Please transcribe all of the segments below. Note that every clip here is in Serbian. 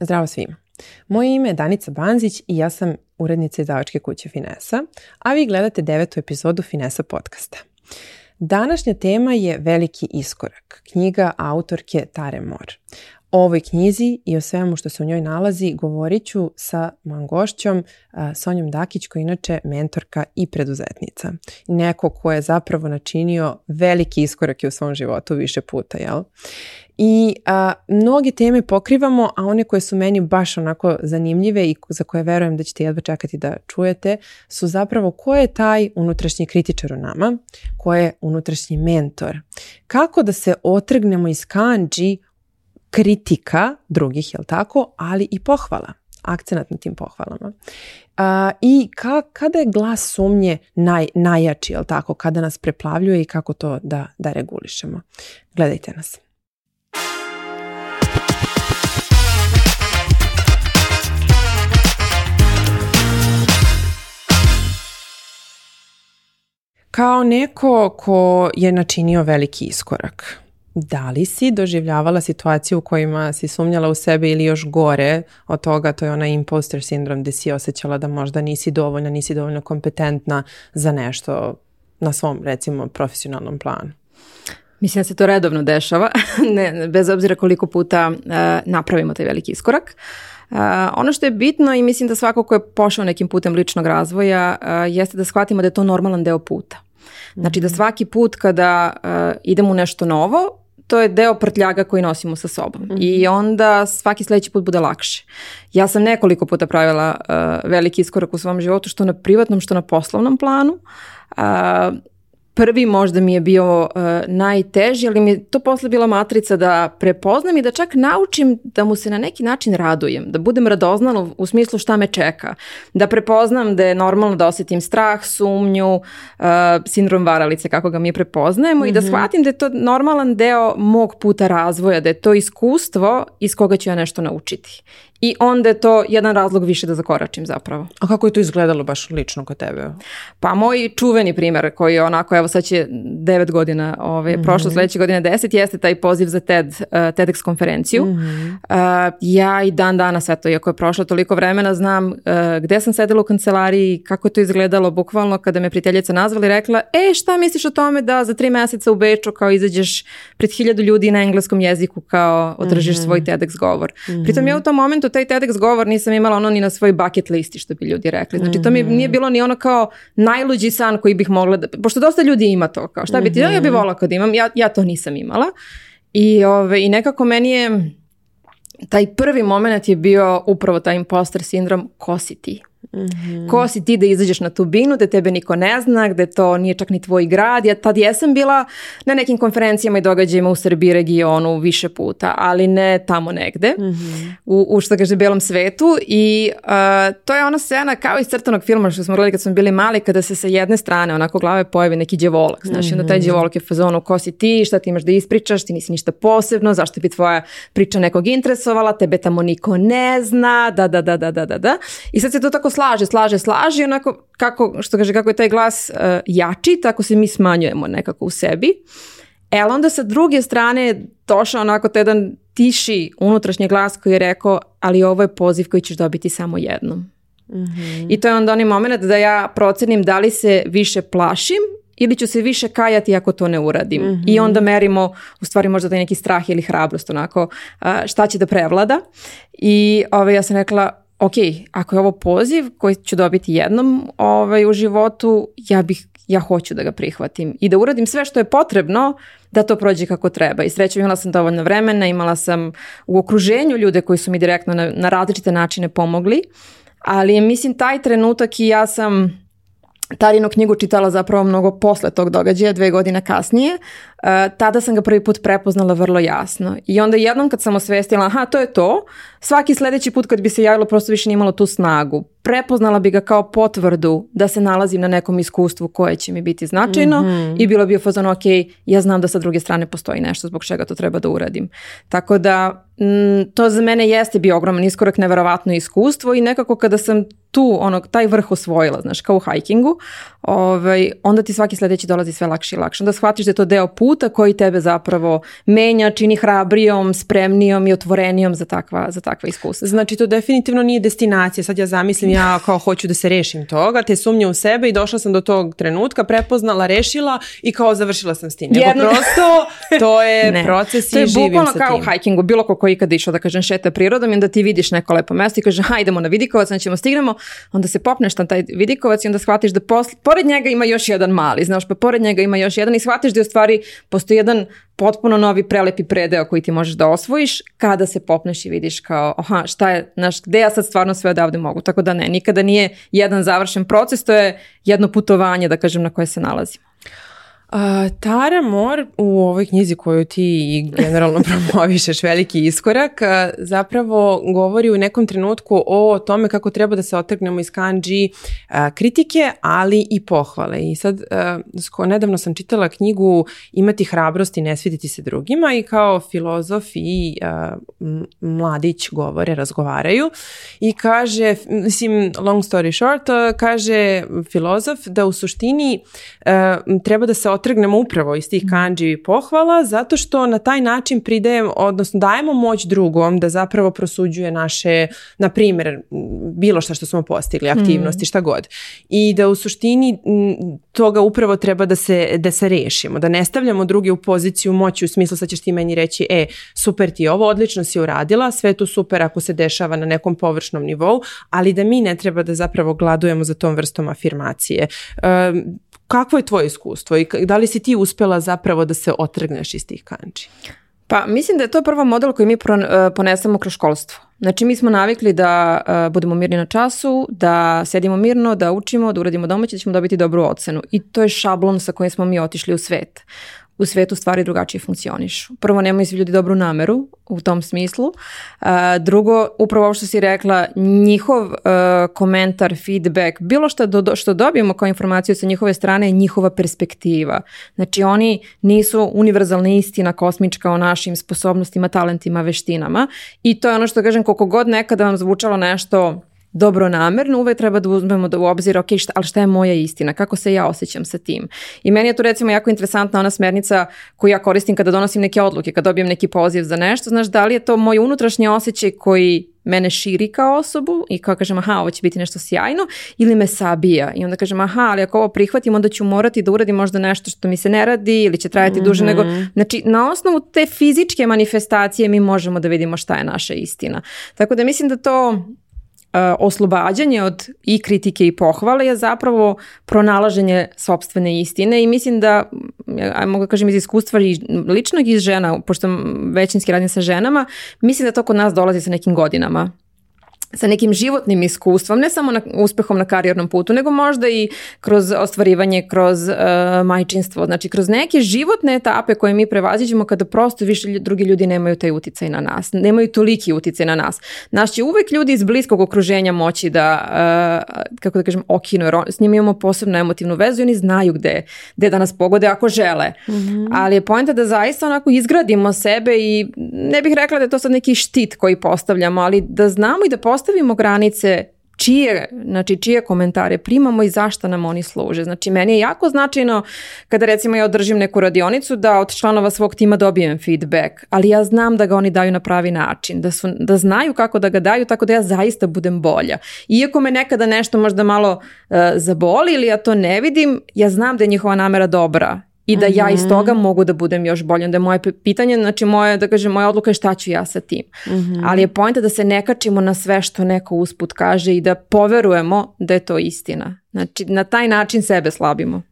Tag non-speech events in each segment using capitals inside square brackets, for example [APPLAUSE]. Zdravo svima. Moje ime je Danica Banzić i ja sam urednica izdavačke kuće Finesa, a vi gledate devetu epizodu Finesa podcasta. Današnja tema je Veliki iskorak, knjiga autorke Tare Mor ovoj knjizi i o svemu što se u njoj nalazi govorit ću sa mojom gošćom Sonjom Dakić koja je inače mentorka i preduzetnica. Neko ko je zapravo načinio veliki iskorak u svom životu više puta. Jel? I a, mnoge teme pokrivamo, a one koje su meni baš onako zanimljive i za koje verujem da ćete jedva čekati da čujete su zapravo ko je taj unutrašnji kritičar u nama, ko je unutrašnji mentor. Kako da se otrgnemo iz kanđi kritika drugih, jel tako, ali i pohvala, akcenat na tim pohvalama. I kada je glas sumnje naj, najjači, jel tako, kada nas preplavljuje i kako to da, da regulišemo. Gledajte nas. Kao neko ko je načinio veliki iskorak, da li si doživljavala situaciju u kojima si sumnjala u sebe ili još gore od toga, to je onaj imposter sindrom gdje si osjećala da možda nisi dovoljna, nisi dovoljno kompetentna za nešto na svom recimo profesionalnom planu? Mislim da se to redovno dešava, [LAUGHS] ne, bez obzira koliko puta e, napravimo taj veliki iskorak. E, ono što je bitno i mislim da svako ko je pošao nekim putem ličnog razvoja e, jeste da shvatimo da je to normalan deo puta. Znači da mhm. svaki put kada idemo u nešto novo, to je deo prtljaga koji nosimo sa sobom mhm. i onda svaki sljedeći put bude lakše. Ja sam nekoliko puta pravila eh, veliki iskorak u svom životu što na privatnom, što na poslovnom planu. Uh, prvi možda mi je bio uh, najteži, ali mi je to posle bila matrica da prepoznam i da čak naučim da mu se na neki način radujem, da budem radoznala u smislu šta me čeka, da prepoznam da je normalno da osjetim strah, sumnju, e, sindrom varalice kako ga mi prepoznajemo i da mhm. shvatim da je to normalan deo mog puta razvoja, da je to iskustvo iz koga ću ja nešto naučiti i onda je to jedan razlog više da zakoračim zapravo. A kako je to izgledalo baš lično kod tebe? Pa moj čuveni primjer koji je onako, evo sad će devet godina, ovaj, mm-hmm. prošlo sljedeće godine deset, jeste taj poziv za TED, uh, TEDx konferenciju. Mhm. Eh, ja i dan danas, eto, iako je prošlo toliko vremena, znam uh, eh, gdje sam sedela u kancelariji, kako je to izgledalo bukvalno kada me prijateljica nazvala i rekla, e šta misliš o tome da za tri mjeseca u Beču kao izađeš pred hiljadu ljudi na engleskom jeziku kao održiš mhm. svoj TEDx govor. Mhm. Pritom ja u tom momentu to taj TEDx govor nisam imala ono ni na svoj bucket listi što bi ljudi rekli. Znači to mi mhm. nije bilo ni ono kao najluđi san koji bih mogla, da, pošto dosta ljudi ima to kao šta bi ti, ja mhm. bi voljela kad imam, ja, to nisam imala. I, I nekako meni je taj prvi moment je bio upravo taj imposter sindrom, ko si ti? mm Ko si ti da izađeš na tu binu, da tebe niko ne zna, gde to nije čak ni tvoj grad. Ja tad jesam bila na nekim konferencijama i događajima u Srbiji regionu više puta, ali ne tamo negde, mm u, u što kaže belom svetu. I to je ona scena kao iz crtanog filma što smo gledali kad smo bili mali, kada se sa jedne strane onako glave pojavi neki djevolak. Znaš, mm-hmm. onda taj mhm. djevolak je fazonu ko si ti, šta ti imaš da ispričaš, ti nisi ništa posebno, zašto bi tvoja priča nekog interesovala, tebe tamo niko ne zna, da, da, da, da, da, da. I sad se to tako slaže, slaže, slaže i onako kako, što kaže, kako je taj glas e, jači, tako se mi smanjujemo nekako u sebi. E, ali onda sa druge strane je došao onako taj jedan tiši unutrašnji glas koji je rekao, ali ovo je poziv koji ćeš dobiti samo jednom. Mhm. I to je onda onaj moment da ja procenim da li se više plašim ili ću se više kajati ako to ne uradim. I mhm. onda merimo u stvari možda da neki strah ili hrabrost onako šta će da prevlada. I ove, ovaj, ja sam rekla ok, ako je ovo poziv koji ću dobiti jednom ovaj, u životu, ja bih ja hoću da ga prihvatim i da uradim sve što je potrebno da to prođe kako treba. I srećom imala sam dovoljno vremena, imala sam u okruženju ljude koji su mi direktno na, na različite načine pomogli, ali mislim taj trenutak i ja sam Tarinu knjigu čitala zapravo mnogo posle tog događaja, dve godine kasnije, E, tada sam ga prvi put prepoznala vrlo jasno. I onda jednom kad sam osvestila, aha, to je to, svaki sljedeći put kad bi se javilo prosto više nije imalo tu snagu. Prepoznala bi ga kao potvrdu da se nalazim na nekom iskustvu koje će mi biti značajno mhm. i bilo bi je ok, ja znam da sa druge strane postoji nešto zbog čega to treba da uradim. Tako da mm, to za mene jeste bio ogroman iskorak, neverovatno iskustvo i nekako kada sam tu onog, taj vrh osvojila, znaš, kao u hajkingu, ovaj, onda ti svaki sljedeći dolazi sve lakše i lakše. Onda shvatiš da je to deo puta koji tebe zapravo menja, čini hrabrijom, spremnijom i otvorenijom za takva, za takva iskustva. Znači to definitivno nije destinacija. Sad ja zamislim ja kao hoću da se rešim toga, te sumnje u sebe i došla sam do tog trenutka, prepoznala, rešila i kao završila sam s tim. Nego prosto to je [LAUGHS] proces i živim sa tim. To je bukvalno kao u hikingu, bilo ko koji ikada išao da kažem šeta prirodom i onda ti vidiš neko lepo mesto i kaže hajdemo na vidikovac, znači ćemo stignemo, onda se popneš na taj vidikovac i onda shvatiš da posle, pored njega ima još jedan mali, znaš, pa pored njega ima još jedan i shvatiš da je u stvari postoji jedan potpuno novi prelepi predeo koji ti možeš da osvojiš kada se popneš i vidiš kao aha šta je, naš, gde ja sad stvarno sve odavde mogu. Tako da ne, nikada nije jedan završen proces, to je jedno putovanje da kažem na koje se nalazimo. Tara Mor u ovoj knjizi koju ti generalno [LAUGHS] promovišeš veliki iskorak zapravo govori u nekom trenutku o tome kako treba da se otrgnemo iz kanđi kritike ali i pohvale i sad nedavno sam čitala knjigu Imati hrabrost i ne se drugima i kao filozof i mladić govore, razgovaraju i kaže, mislim long story short, kaže filozof da u suštini treba da se otrgnemo upravo iz tih kanđi pohvala zato što na taj način pridajemo, odnosno dajemo moć drugom da zapravo prosuđuje naše, na primjer, bilo što što smo postigli, aktivnosti, mm. šta god. I da u suštini toga upravo treba da se, da se rešimo, da ne stavljamo druge u poziciju moći u smislu sad ćeš ti meni reći e, super ti je ovo, odlično si uradila, sve to super ako se dešava na nekom površnom nivou, ali da mi ne treba da zapravo gladujemo za tom vrstom afirmacije kakvo je tvoje iskustvo i da li si ti uspjela zapravo da se otrgneš iz tih kanči? Pa mislim da je to prvo model koji mi e, ponesemo kroz školstvo. Znači mi smo navikli da e, budemo mirni na času, da sedimo mirno, da učimo, da uradimo domaće, da ćemo dobiti dobru ocenu. I to je šablon sa kojim smo mi otišli u svet u svijetu stvari drugačije funkcioniš. Prvo, nemaju svi ljudi dobru nameru u tom smislu. E, drugo, upravo ovo što si rekla, njihov e, komentar, feedback, bilo što, što dobijemo kao informaciju sa njihove strane je njihova perspektiva. Znači, oni nisu univerzalna istina kosmička o našim sposobnostima, talentima, veštinama i to je ono što kažem, koliko god nekada vam zvučalo nešto dobronamerno, uvek treba da uzmemo u obzir, ok, šta, ali šta je moja istina, kako se ja osjećam sa tim. I meni je tu recimo jako interesantna ona smernica koju ja koristim kada donosim neke odluke, kada dobijem neki poziv za nešto, znaš, da li je to moj unutrašnji osjećaj koji mene širi kao osobu i kao kažem aha ovo će biti nešto sjajno ili me sabija i onda kažem aha ali ako ovo prihvatim onda ću morati da uradim možda nešto što mi se ne radi ili će trajati mm duže nego mhm. znači na osnovu te fizičke manifestacije mi možemo da vidimo šta je naša istina. Tako da mislim da to E, oslobađanje od i kritike i pohvale je zapravo pronalaženje sopstvene istine i mislim da, ja mogu kažem iz iskustva ličnog iz žena, pošto većinski radim sa ženama, mislim da to kod nas dolazi sa nekim godinama sa nekim životnim iskustvom, ne samo na, uspjehom na karijernom putu, nego možda i kroz ostvarivanje, kroz uh, majčinstvo, znači kroz neke životne etape koje mi prevaziđemo kada prosto više drugi ljudi nemaju taj utjecaj na nas, nemaju toliki utjecaj na nas. Naš će uvek ljudi iz bliskog okruženja moći da, uh, kako da kažem, okinu, jer s njim imamo posebnu emotivnu vezu i oni znaju gde, gde da nas pogode ako žele. Mhm. Ali je pojenta da zaista onako izgradimo sebe i ne bih rekla da je to sad neki štit koji postavljamo, ali da znamo i da postavimo granice čije, znači čije komentare primamo i zašto nam oni služe. Znači meni je jako značajno kada recimo ja održim neku radionicu da od članova svog tima dobijem feedback, ali ja znam da ga oni daju na pravi način, da, su, da znaju kako da ga daju tako da ja zaista budem bolja. Iako me nekada nešto možda malo eh, zaboli ili ja to ne vidim, ja znam da je njihova namera dobra i da ja iz mhm. toga mogu da budem još bolje. Onda je moje pitanje, znači moje, da kažem, moja odluka je šta ću ja sa tim. Mhm. Ali je pojenta da se ne kačimo na sve što neko usput kaže i da poverujemo da je to istina. Znači, na taj način sebe slabimo.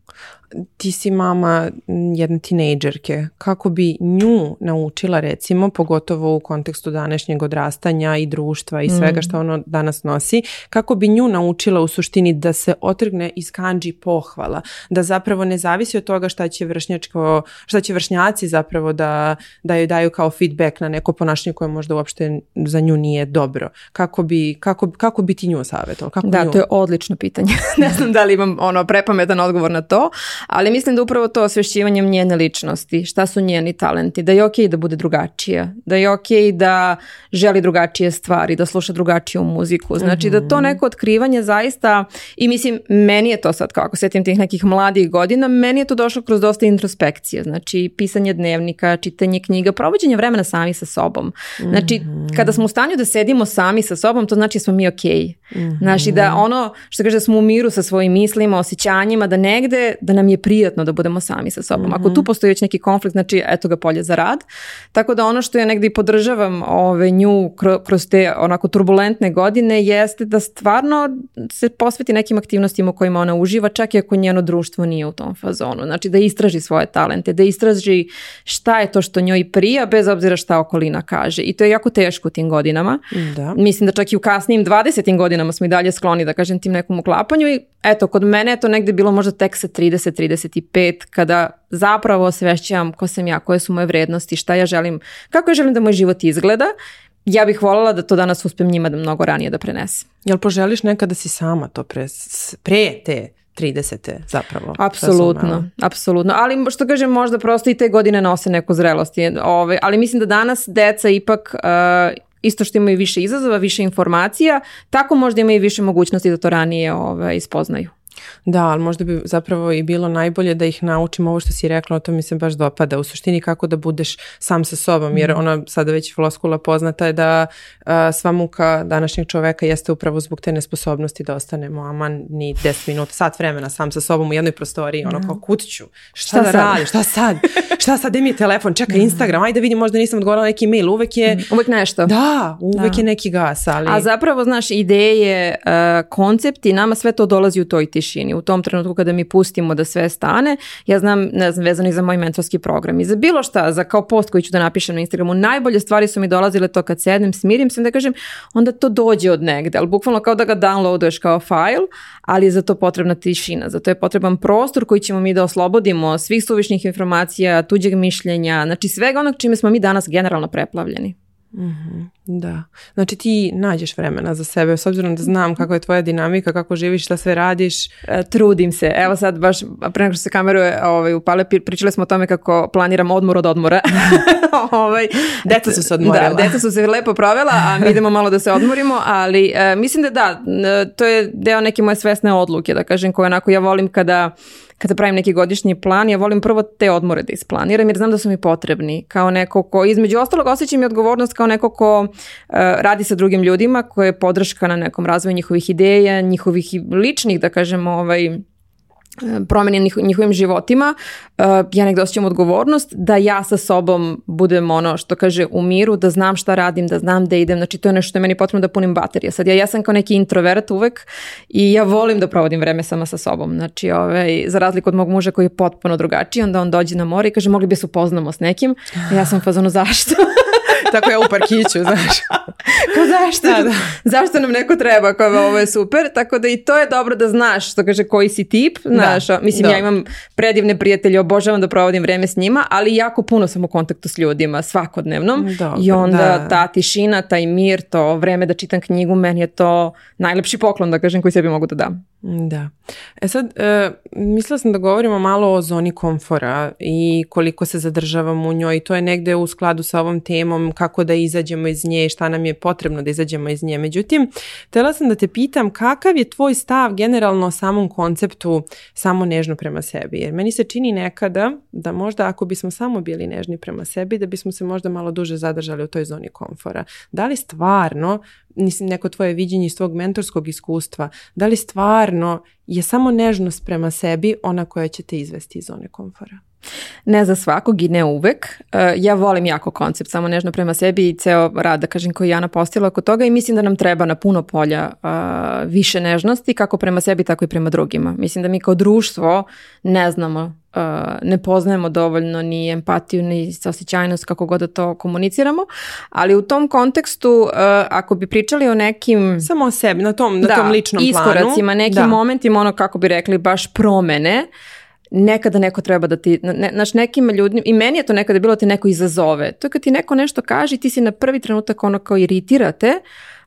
Ti si mama jedne tinejdžerke. Kako bi nju naučila recimo, pogotovo u kontekstu današnjeg odrastanja i društva i svega mm. što ono danas nosi, kako bi nju naučila u suštini da se otrgne iz kanđi pohvala, da zapravo ne zavisi od toga šta će vršnjačko, šta će vršnjaci zapravo da, da joj daju kao feedback na neko ponašanje koje možda uopšte za nju nije dobro. Kako bi, kako, kako bi ti nju savjetovao? da, to je odlično pitanje. ne [LAUGHS] znam da li imam ono prepametan odgovor na to, ali mislim da upravo to osvješćivanjem njene ličnosti, šta su njeni talenti, da je ok da bude drugačija, da je ok da želi drugačije stvari, da sluša drugačiju muziku. Znači da to mhm. neko otkrivanje zaista i mislim meni je to sad Kako setim tih nekih mladih godina, meni je to došlo kroz dosta introspekcije, znači pisanje dnevnika, čitanje knjiga, provođenje vremena sami sa sobom. Znači mhm. kada smo u stanju da sedimo sami sa sobom, to znači da smo mi ok. Znači da mhm. ono što kaže da smo u miru sa svojim mislima, osjećanjima, da negde, da nam je prijatno da budemo sami sa sobom. Ako tu mhm. postoji već neki konflikt, znači eto ga polje za rad. Tako da ono što ja i podržavam ove, ovaj, nju kroz te onako turbulentne godine jeste da stvarno se posveti nekim aktivnostima u kojima ona uživa, čak i ako njeno društvo nije u tom fazonu. Znači da istraži svoje talente, da istraži šta je to što njoj prija, bez obzira šta okolina kaže. I to je jako teško u tim godinama. Da. Mislim da čak i u kasnijim 20. godinama smo i dalje skloni, da kažem, tim nekom uklapanju i eto, kod mene je to negdje bilo možda tek sa 30-35 kada zapravo osvešćam ko sam ja, koje su moje vrijednosti, šta ja želim, kako ja želim da moj život izgleda. Ja bih voljela da to danas uspijem njima da mnogo ranije da prenesem. Jel poželiš nekada si sama to pre, pre te 30. zapravo. Apsolutno, apsolutno. Ali što kažem, možda prosto i te godine nose neku zrelost. Ove, ali mislim da danas deca ipak eh, isto što imaju više izazova, više informacija, tako možda imaju više mogućnosti da to ranije ovaj, ispoznaju. Da, ali možda bi zapravo i bilo najbolje da ih naučimo ovo što si rekla, o to mi se baš dopada. U suštini kako da budeš sam sa sobom, jer mhm. ona sada već floskula poznata je da sva muka današnjeg čoveka jeste upravo zbog te nesposobnosti da ostanemo aman ni 10 minuta, sat vremena sam sa sobom u jednoj prostoriji, ono kao kutiću, Šta, šta da radim? Šta sad? [LAUGHS] Šta sad? Gde mi je telefon? Čekaj mhm. Instagram. Ajde vidim, možda nisam odgovorila neki mail. Uvek je mhm. uvek nešto. Da, uvek je neki gas, ali A zapravo znaš ideje, koncepti, nama sve to dolazi u toj tiši u tom trenutku kada mi pustimo da sve stane, ja znam, ne znam, vezano i za moj mentorski program i za bilo šta, za kao post koji ću da napišem na Instagramu, najbolje stvari su mi dolazile to kad sednem, smirim se, da kažem, onda to dođe od negde, ali bukvalno kao da ga downloaduješ kao fajl ali je za to potrebna tišina, za to je potreban prostor koji ćemo mi da oslobodimo svih suvišnih informacija, tuđeg mišljenja, znači svega onog čime smo mi danas generalno preplavljeni mm da. Znači ti nađeš vremena za sebe, s obzirom da znam kako je tvoja dinamika, kako živiš, šta sve radiš. E, trudim se. Evo sad baš pre nego što se kameru ovaj, upale, pričali smo o tome kako planiram odmor od odmora. Mhm. [LAUGHS] ovaj, deca su se odmorila. Da, deca su se lepo provela, a mi idemo malo da se odmorimo, ali e, mislim da da, to je deo neke moje svesne odluke, da kažem, koje onako ja volim kada kada pravim neki godišnji plan, ja volim prvo te odmore da isplaniram jer znam da su mi potrebni kao neko ko, između ostalog osjećam i odgovornost kao neko ko e, radi sa drugim ljudima, koje je podrška na nekom razvoju njihovih ideja, njihovih ličnih, da kažemo, ovaj, promjene njihovim životima, eh, ja negdje osjećam odgovornost da ja sa sobom budem ono što kaže u miru, da znam šta radim, da znam da idem, znači to je nešto što je meni potrebno da punim baterije. Sad ja, ja sam kao neki introvert uvek i ja volim da provodim vreme sama sa sobom, znači ovaj, za razliku od mog muža koji je potpuno drugačiji, onda on dođe na more i kaže mogli bi se upoznamo s nekim, ja sam fazono zašto? [LAUGHS] tako ja u parkiću, [LAUGHS] Ko zašto, zašto nam neko treba, kao ovo je super, tako da i to je dobro da znaš, što kaže, koji si tip, znaš, mislim, ja imam predivne prijatelje, obožavam da provodim vreme s njima, ali jako puno sam u kontaktu s ljudima, svakodnevnom dobro, i onda ta tišina, taj mir, to vreme da čitam knjigu, meni je to najlepši poklon, da kažem, koji sebi mogu da dam. Da. E sad, e, mislila sam da govorimo malo o zoni komfora i koliko se zadržavamo u njoj. To je negdje u skladu sa ovom temom kako da izađemo iz nje, šta nam je potrebno da izađemo iz nje. Međutim, tela sam da te pitam kakav je tvoj stav generalno o samom konceptu samo nežno prema sebi. Jer meni se čini nekada da možda ako bismo samo bili nežni prema sebi, da bismo se možda malo duže zadržali u toj zoni komfora. Da li stvarno mislim, neko tvoje viđenje iz tvog mentorskog iskustva, da li stvarno je samo nežnost prema sebi ona koja će te izvesti iz zone komfora? Ne za svakog i ne uvek. E, ja volim jako koncept samo nežno prema sebi i ceo rad, da kažem, koji je Ana postila oko toga i mislim da nam treba na puno polja e, više nežnosti, kako prema sebi, tako i prema drugima. Mislim da mi kao društvo ne znamo e, ne poznajemo dovoljno ni empatiju ni saosećajnost kako god da to komuniciramo, ali u tom kontekstu ako bi pričali o nekim samo o sebi, na tom, na tom ličnom iskoracima, nekim da. momentima ono kako bi rekli baš promene nekada neko treba da ti, ne, znaš nekim ljudima, i meni je to nekada bilo da ti neko izazove. To je kad ti neko nešto kaže i ti si na prvi trenutak ono kao iritirate,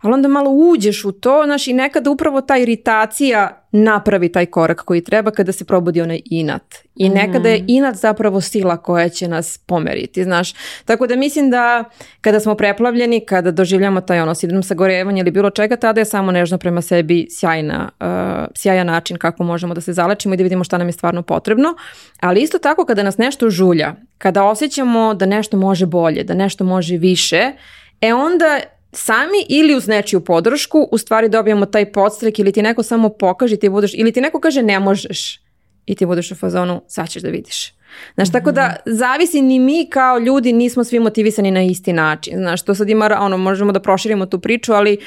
ali onda malo uđeš u to, znaš, i nekada upravo ta iritacija napravi taj korak koji treba kada se probudi onaj inat. I mhm. nekada je inat zapravo sila koja će nas pomeriti, znaš. Tako da mislim da kada smo preplavljeni, kada doživljamo taj ono sidrom sagorevanja ili bilo čega, tada je samo nežno prema sebi sjajna, uh, sjajan način kako možemo da se zalačimo i da vidimo šta nam je stvarno potrebno. Ali isto tako kada nas nešto žulja, kada osjećamo da nešto može bolje, da nešto može više, e onda sami ili uz nečiju podršku u stvari dobijemo taj podstrek ili ti neko samo pokaže ti budeš, ili ti neko kaže ne možeš i ti budeš u fazonu sad ćeš da vidiš. Znaš, tako da mhm. zavisi ni mi kao ljudi nismo svi motivisani na isti način. Znaš, to sad ima, ono, možemo da proširimo tu priču, ali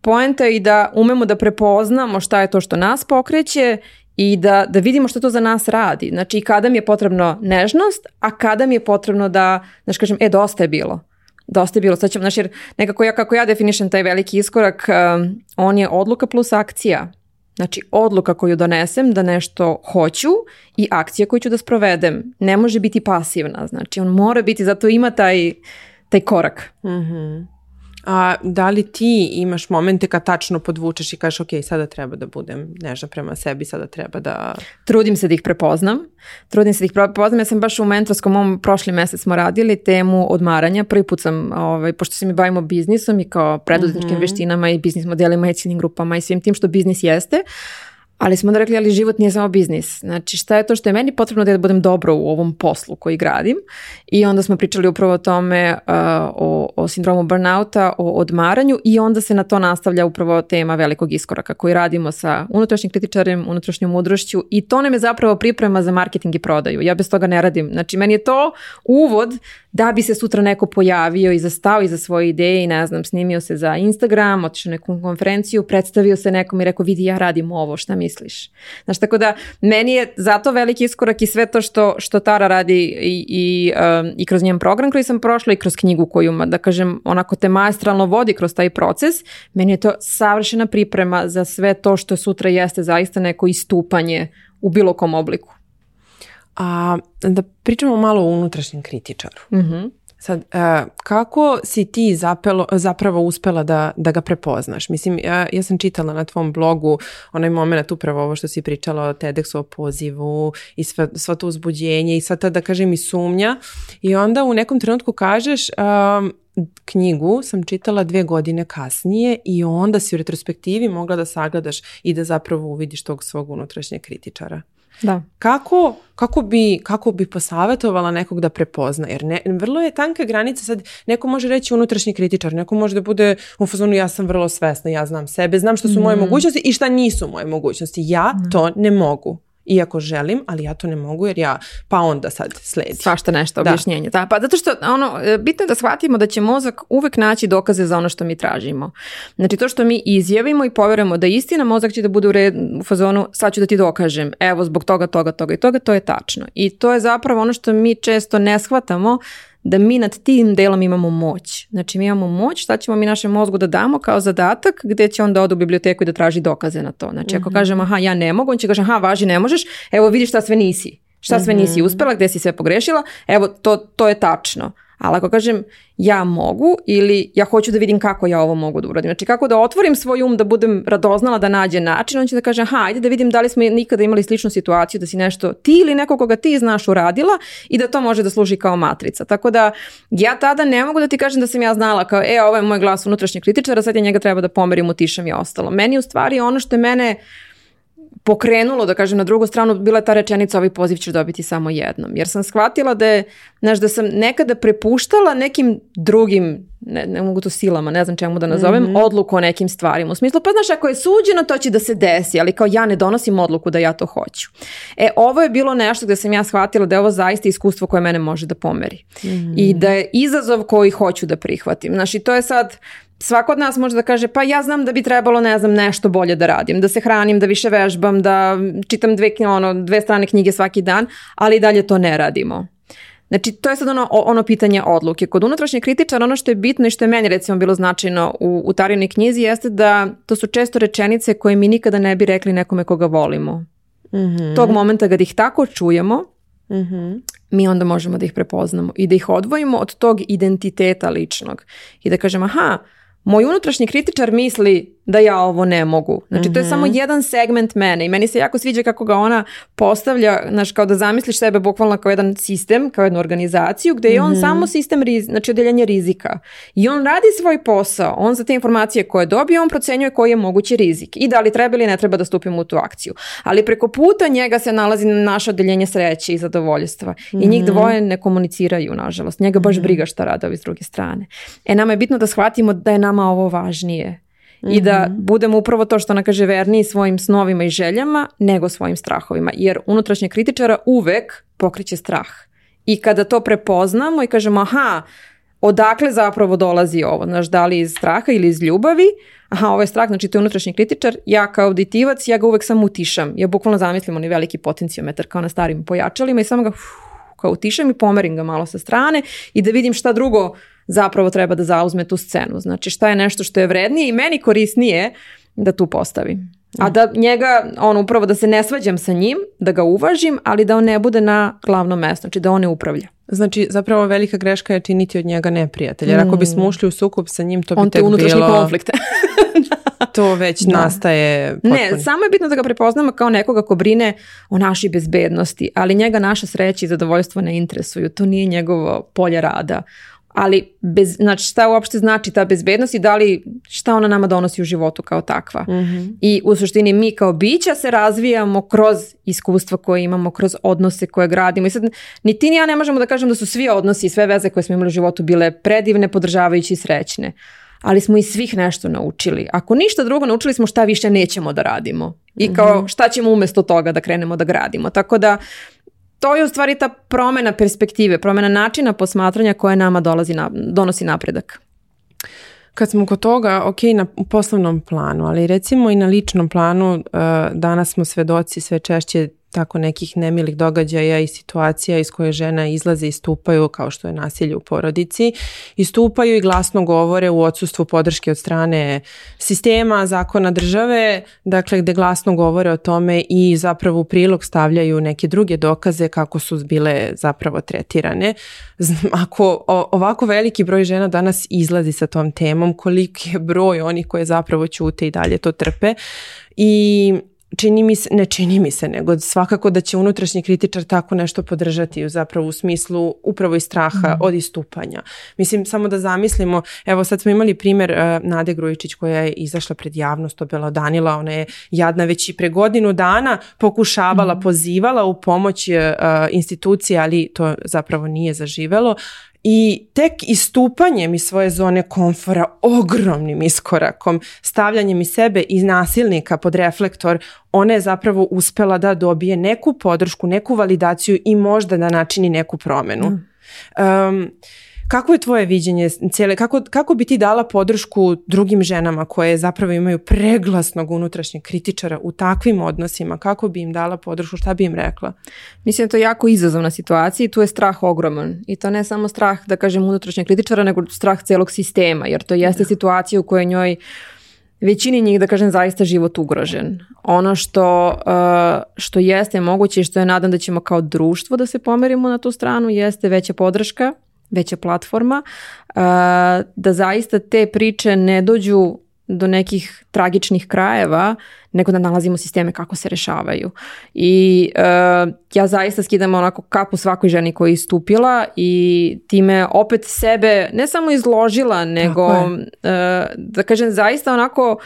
poenta je i da umemo da prepoznamo šta je to što nas pokreće i da, da vidimo što to za nas radi. Znači, i kada mi je potrebno nežnost, a kada mi je potrebno da, znaš, kažem, e, dosta je bilo dosta je bilo. Sad ćemo, jer nekako ja, kako ja definišem taj veliki iskorak, on je odluka plus akcija. Znači, odluka koju donesem da nešto hoću i akcija koju ću da sprovedem. Ne može biti pasivna, znači on mora biti, zato ima taj, taj korak. Mhm a da li ti imaš momente kad tačno podvučeš i kažeš ok, sada treba da budem nežna prema sebi, sada treba da... Trudim se da ih prepoznam. Trudim se da ih prepoznam. Ja sam baš u mentorskom ovom prošli mjesec smo radili temu odmaranja. Prvi put sam, ovaj, pošto se mi bavimo biznisom i kao preduzetničkim mm -hmm. veštinama i biznis modelima i ciljnim grupama i svim tim što biznis jeste, ali smo onda rekli, ali život nije samo biznis. Znači, šta je to što je meni potrebno da ja budem dobro u ovom poslu koji gradim? I onda smo pričali upravo o tome, uh, o, o sindromu burnouta, o odmaranju i onda se na to nastavlja upravo tema velikog iskoraka koji radimo sa unutrašnjim kritičarem, unutrašnjom mudrošću i to nam je zapravo priprema za marketing i prodaju. Ja bez toga ne radim. Znači, meni je to uvod da bi se sutra neko pojavio i zastao iza svoje ideje i ne znam, snimio se za Instagram, otišao neku konferenciju, predstavio se nekom i rekao, vidi, ja radim ovo, šta mi misliš. Znaš, tako da meni je zato veliki iskorak i sve to što, što Tara radi i, i, um, i kroz njen program koji sam prošla i kroz knjigu koju, da kažem, onako te majestralno vodi kroz taj proces, meni je to savršena priprema za sve to što sutra jeste zaista neko istupanje u bilo kom obliku. A da pričamo malo o unutrašnjem kritičaru. Mhm. Sad, e, kako si ti zapelo, zapravo uspela da, da ga prepoznaš? Mislim, ja, sam čitala na tvom blogu onaj moment upravo ovo što si pričala o TEDxu, o pozivu i sva, to uzbuđenje i sva ta, da kažem, i sumnja. I onda u nekom trenutku kažeš... E, knjigu sam čitala dve godine kasnije i onda si u retrospektivi mogla da sagledaš i da zapravo uvidiš tog svog unutrašnjeg kritičara. Da. Kako, kako, bi, kako bi posavjetovala nekog da prepozna? Jer ne, vrlo je tanka granica. Sad neko može reći unutrašnji kritičar, neko može da bude u fazonu ja sam vrlo svesna, ja znam sebe, znam što su moje mm. mogućnosti i šta nisu moje mogućnosti. Ja to ne mogu iako želim, ali ja to ne mogu jer ja, pa onda sad sledi. Svašta nešto, objašnjenje. Da, pa zato što ono, e, bitno je da shvatimo da će mozak uvek naći dokaze za ono što mi tražimo. Znači to što mi izjavimo i povjerujemo da je istina, mozak će da bude u, red, u fazonu, sad ću da ti dokažem, evo zbog toga, toga, toga i toga, to je tačno. I to je zapravo ono što mi često ne shvatamo da mi nad tim delom imamo moć. Znači mi imamo moć, šta ćemo mi našem mozgu da damo kao zadatak gdje će da odu u biblioteku i da traži dokaze na to. Znači ako mhm. kažem aha ja ne mogu, on će kaže aha važi ne možeš, evo vidi šta sve nisi. Šta sve nisi mhm. uspjela, gdje si sve pogrešila, evo to, to je tačno. Ali ako kažem ja mogu ili ja hoću da vidim kako ja ovo mogu da uradim. Znači kako da otvorim svoj um, da budem radoznala da nađe način, on će da kaže aha, ajde da vidim da li smo nikada imali sličnu situaciju da si nešto ti ili neko koga ti znaš uradila i da to može da služi kao matrica. Tako da ja tada ne mogu da ti kažem da sam ja znala kao e, ovo je moj glas unutrašnjeg kritičara, sad ja njega treba da pomerim, utišem i ostalo. Meni u stvari ono što je mene pokrenulo, da kažem, na drugu stranu, bila je ta rečenica, ovaj poziv ću dobiti samo jednom. Jer sam shvatila da je, znaš, da sam nekada prepuštala nekim drugim, ne, mogu to silama, ne znam čemu da nazovem, mhm. odluku o nekim stvarima. U smislu, pa znaš, ako je suđeno, to će da se desi, ali kao ja ne donosim odluku da ja to hoću. E, ovo je bilo nešto gde sam ja shvatila da je ovo zaista iskustvo koje mene može da pomeri. Mhm. I da je izazov koji hoću da prihvatim. Znaš, i to je sad, svako od nas može da kaže pa ja znam da bi trebalo ne znam nešto bolje da radim, da se hranim, da više vežbam, da čitam dve, ono, dve strane knjige svaki dan, ali i dalje to ne radimo. Znači, to je sad ono, ono pitanje odluke. Kod unutrašnjeg kritičara ono što je bitno i što je meni recimo bilo značajno u, u Tarinoj knjizi jeste da to su često rečenice koje mi nikada ne bi rekli nekome koga volimo. Mm Tog momenta kad ih tako čujemo, mm -hmm. mi onda možemo da ih prepoznamo i da ih odvojimo od tog identiteta ličnog. I da kažemo, aha, moj unutrašnji kritičar misli da ja ovo ne mogu. Znači, to je samo mhm. jedan segment mene i meni se jako sviđa kako ga ona postavlja, znaš, kao da zamisliš sebe bukvalno kao jedan sistem, kao jednu organizaciju, gdje je on mhm. samo sistem, riz, znači, rizika. I on radi svoj posao, on za te informacije koje dobije, on procjenjuje koji je mogući rizik i da li treba ili ne treba da stupimo u tu akciju. Ali preko puta njega se nalazi naše odeljenje sreće i zadovoljstva. I njih mhm. dvoje ne komuniciraju, nažalost. Njega baš briga šta rade ovi s druge strane. E, nama je bitno da shvatimo da je nama ovo važnije i da mhm. budemo upravo to što ona kaže verniji svojim snovima i željama nego svojim strahovima. Jer unutrašnje kritičara uvek pokriće strah. I kada to prepoznamo i kažemo aha, odakle zapravo dolazi ovo, znaš, da li iz straha ili iz ljubavi, aha, ovo je strah, znači to je unutrašnji kritičar, ja kao auditivac, ja ga uvek sam utišam, ja bukvalno zamislim onaj veliki potencijometar kao na starim pojačalima i samo ga kao utišam i pomerim ga malo sa strane i da vidim šta drugo zapravo treba da zauzme tu scenu. Znači šta je nešto što je vrednije i meni korisnije da tu postavim. A da njega, on upravo da se ne svađam sa njim, da ga uvažim, ali da on ne bude na glavnom mestu, znači da on ne upravlja. Znači, zapravo velika greška je činiti od njega neprijatelja. Jer ako bismo mm. ušli u sukob sa njim, to bi on te unutrašnji konflikte. [LAUGHS] to već nastaje. Ne, samo je bitno da ga prepoznamo kao nekoga ko brine o našoj bezbednosti, ali njega naša sreća i zadovoljstvo ne interesuju. To nije njegovo polje rada ali bez, znači šta uopšte znači ta bezbednost i da li, šta ona nama donosi u životu kao takva. Mhm. I u suštini mi kao bića se razvijamo kroz iskustva koje imamo, kroz odnose koje gradimo. I sad ni ti ni ja ne možemo da kažem da su svi odnosi i sve veze koje smo imali u životu bile predivne, podržavajući i srećne. Ali smo i svih nešto naučili. Ako ništa drugo, naučili smo šta više nećemo da radimo. I kao mhm. šta ćemo umjesto toga da krenemo da gradimo. Tako da to je u stvari ta promena perspektive, promena načina posmatranja koja nama dolazi na, donosi napredak. Kad smo kod toga, ok, na poslovnom planu, ali recimo i na ličnom planu e, danas smo svedoci sve češće tako nekih nemilih događaja i situacija iz koje žena izlaze i stupaju kao što je nasilje u porodici i stupaju i glasno govore u odsustvu podrške od strane sistema, zakona države, dakle gde glasno govore o tome i zapravo u prilog stavljaju neke druge dokaze kako su bile zapravo tretirane. Ako ovako veliki broj žena danas izlazi sa tom temom, koliki je broj onih koje zapravo ćute i dalje to trpe i čini mi se, ne čini mi se, nego svakako da će unutrašnji kritičar tako nešto podržati zapravo u smislu upravo i straha mhm. od istupanja. Mislim, samo da zamislimo, evo sad smo imali primjer e, Nade Grujičić koja je izašla pred javnost, Danila, ona je jadna već i pre godinu dana pokušavala, mhm. pozivala u pomoć uh, institucije, ali to zapravo nije zaživelo. I tek istupanjem iz svoje zone komfora ogromnim iskorakom, stavljanjem i sebe iz nasilnika pod reflektor, ona je zapravo uspela da dobije neku podršku, neku validaciju i možda da načini neku promenu. Mm. Kako je tvoje viđenje cijele, kako, kako bi ti dala podršku drugim ženama koje zapravo imaju preglasnog unutrašnjeg kritičara u takvim odnosima? Kako bi im dala podršku? Šta bi im rekla? Mislim da to jako izazovna situacija i tu je strah ogroman. I to ne samo strah, da kažem, unutrašnjeg kritičara, nego strah celog sistema, jer to jeste da. situacija u kojoj njoj većini njih, da kažem, zaista život ugrožen. Ono što, uh, što jeste moguće i što je nadam da ćemo kao društvo da se pomerimo na tu stranu jeste veća podrška veća platforma, e, da zaista te priče ne dođu do nekih tragičnih krajeva, nego da nalazimo sisteme kako se rešavaju. I e, ja zaista skidam onako kapu svakoj ženi koja je istupila i time opet sebe ne samo izložila, nego e, da kažem zaista onako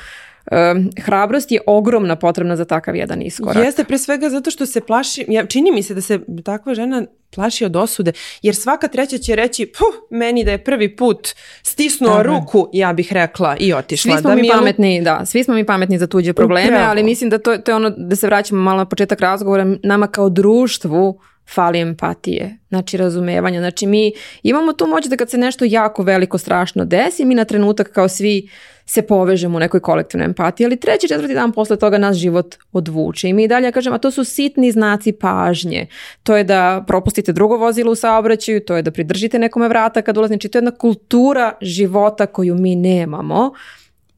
hrabrost je ogromna potrebna za takav jedan iskorak. Jeste, pre svega zato što se plaši, čini mi se da se takva žena plaši od osude, jer svaka treća će reći, puh, meni da je prvi put stisnuo ruku, ja bih rekla i otišla. Svi smo da mi, ono pametni, da, svi smo mi pametni za tuđe probleme, ali mislim da to, to je ono, da se vraćamo malo na početak razgovora, nama kao društvu fali empatije, znači razumevanja. Znači mi imamo tu moć da kad se nešto jako veliko strašno desi, mi na trenutak kao svi se povežemo u nekoj kolektivnoj empatiji, ali treći, četvrti dan posle toga nas život odvuče i mi dalje kažemo a to su sitni znaci pažnje. To je da propustite drugo vozilo u saobraćaju, to je da pridržite nekome vrata kad ulazi, znači to je jedna kultura života koju mi nemamo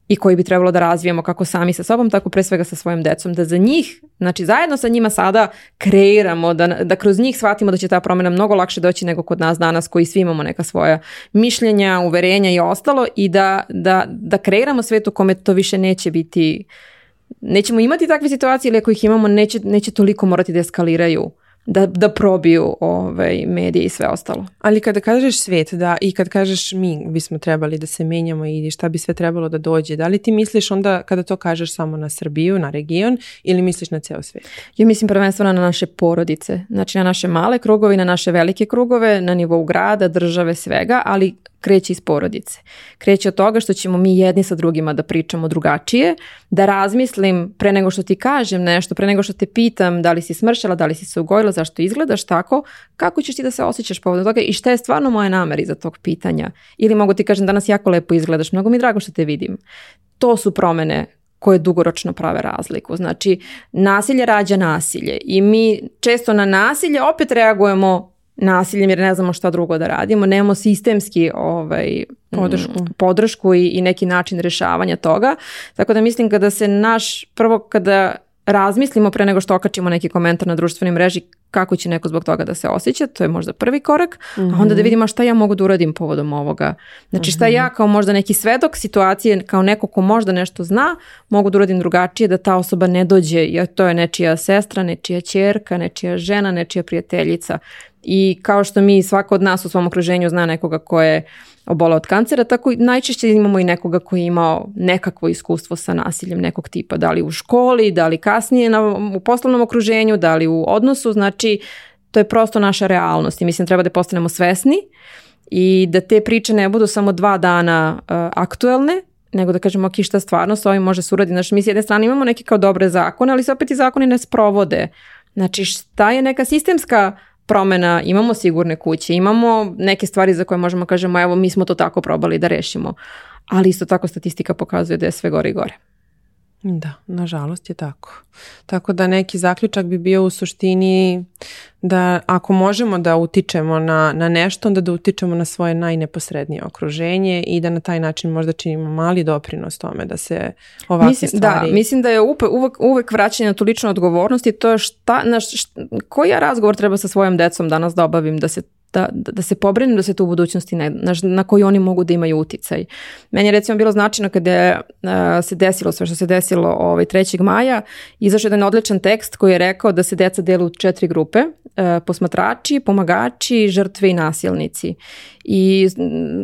i koji bi trebalo da razvijemo kako sami sa sobom, tako pre svega sa svojim decom, da za njih, znači zajedno sa njima sada kreiramo, da, da kroz njih shvatimo da će ta promjena mnogo lakše doći nego kod nas danas koji svi imamo neka svoja mišljenja, uverenja i ostalo i da, da, da kreiramo svet u kome to više neće biti, nećemo imati takve situacije ili ako ih imamo neće, neće toliko morati da eskaliraju da, da probiju ove ovaj, medije i sve ostalo. Ali kada kažeš svijet da, i kad kažeš mi bismo trebali da se menjamo i šta bi sve trebalo da dođe, da li ti misliš onda kada to kažeš samo na Srbiju, na region ili misliš na ceo svijet? Ja mislim prvenstveno na naše porodice, znači na naše male krugove na naše velike krugove, na nivou grada, države, svega, ali kreće iz porodice. Kreće od toga što ćemo mi jedni sa drugima da pričamo drugačije, da razmislim pre nego što ti kažem nešto, pre nego što te pitam da li si smršala, da li si se ugojila, zašto izgledaš tako, kako ćeš ti da se osjećaš povodom toga i šta je stvarno moje namera iza tog pitanja. Ili mogu ti kažem danas jako lepo izgledaš, mnogo mi drago što te vidim. To su promene koje dugoročno prave razliku. Znači, nasilje rađa nasilje i mi često na nasilje opet reagujemo nasiljem jer ne znamo šta drugo da radimo, nemamo sistemski ovaj, podršku, mm, podršku i, i neki način rješavanja toga. Tako da mislim kada se naš, prvo kada razmislimo pre nego što okačimo neki komentar na društvenoj mreži kako će neko zbog toga da se osjeća, to je možda prvi korak, a onda da mhm. vidimo šta ja mogu da uradim povodom ovoga. Znači šta mhm. ja kao možda neki svedok situacije, kao neko ko možda nešto zna, mogu da uradim drugačije da ta osoba ne dođe, jer to je nečija sestra, nečija čerka, nečija žena, nečija prijateljica. I kao što mi, svako od nas u svom okruženju zna nekoga ko je obola od kancera, tako najčešće imamo i nekoga koji je imao nekakvo iskustvo sa nasiljem nekog tipa, da li u školi, da li kasnije na, u poslovnom okruženju, da li u odnosu, znači to je prosto naša realnost i mislim treba da postanemo svesni i da te priče ne budu samo dva dana uh, aktuelne, nego da kažemo ok, šta stvarno s ovim može se Znači mi s jedne strane imamo neke kao dobre zakone, ali se opet i zakoni ne sprovode. Znači šta je neka sistemska promena, imamo sigurne kuće, imamo neke stvari za koje možemo kažemo evo mi smo to tako probali da rešimo, ali isto tako statistika pokazuje da je sve gore i gore. Da, nažalost je tako. Tako da neki zaključak bi bio u suštini da ako možemo da utičemo na, na nešto, onda da utičemo na svoje najneposrednije okruženje i da na taj način možda činimo mali doprinos tome da se ovakve mislim, Da, mislim da je upe, uvek, uvek vraćanje na tu ličnu odgovornost to je šta, koji ja razgovor treba sa svojim decom danas da obavim da se da, da se pobrinem da se to u budućnosti ne, na, na koji oni mogu da imaju uticaj. Meni je recimo bilo značajno kada je, se desilo sve što se desilo ovaj, 3. maja, izašao je jedan odličan tekst koji je rekao da se deca delu u četiri grupe, uh, posmatrači, pomagači, žrtve i nasilnici. I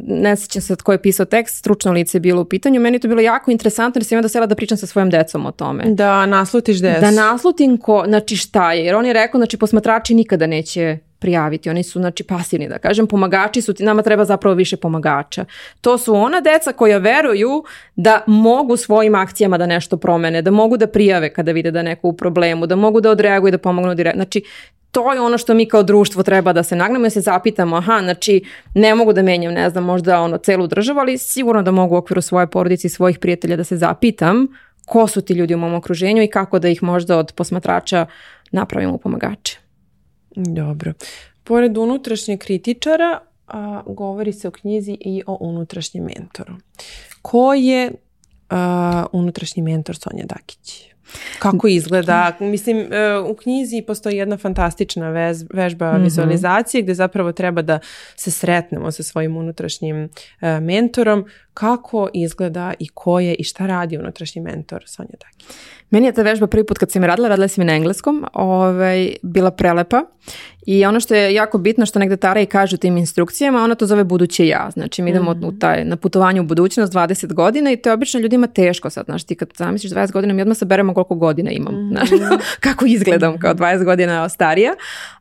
ne sećam se tko je pisao tekst, stručno lice je bilo u pitanju. Meni je to bilo jako interesantno jer sam imala da sela da pričam sa svojom decom o tome. Da naslutiš des. Da naslutim ko, znači šta je. Jer on je rekao, znači posmatrači nikada neće prijaviti. Oni su znači pasivni da kažem, pomagači su ti, nama treba zapravo više pomagača. To su ona deca koja veruju da mogu svojim akcijama da nešto promene, da mogu da prijave kada vide da neko u problemu, da mogu da odreaguju i da pomognu direktno. Znači, to je ono što mi kao društvo treba da se nagnemo i da se zapitamo, aha, znači ne mogu da menjam, ne znam, možda ono celu državu, ali sigurno da mogu u okviru svoje porodice i svojih prijatelja da se zapitam ko su ti ljudi u mom okruženju i kako da ih možda od posmatrača napravimo u pomagače. Dobro. Pored unutrašnjeg kritičara, a, govori se o knjizi i o unutrašnjem mentoru. Ko je unutrašnji mentor Sonja Dakići? Kako izgleda? Mislim, e, u knjizi postoji jedna fantastična vežba mm vizualizacije gdje zapravo treba da se sretnemo sa svojim unutrašnjim e, mentorom. Kako izgleda i ko je i šta radi unutrašnji mentor Sonja Taki? Meni je ta vežba prvi put kad sam je radila, radila sam je na engleskom, ovaj, bila prelepa i ono što je jako bitno što negde Tara i kaže u tim instrukcijama, ona to zove buduće ja. Znači mi idemo mhm. na putovanje u budućnost 20 godina i to je obično ljudima teško sad. Znači ti kad zamisliš 20 godina mi odmah koliko godina imam. Mhm. [LAUGHS] Kako izgledam kao 20 mhm. godina starija.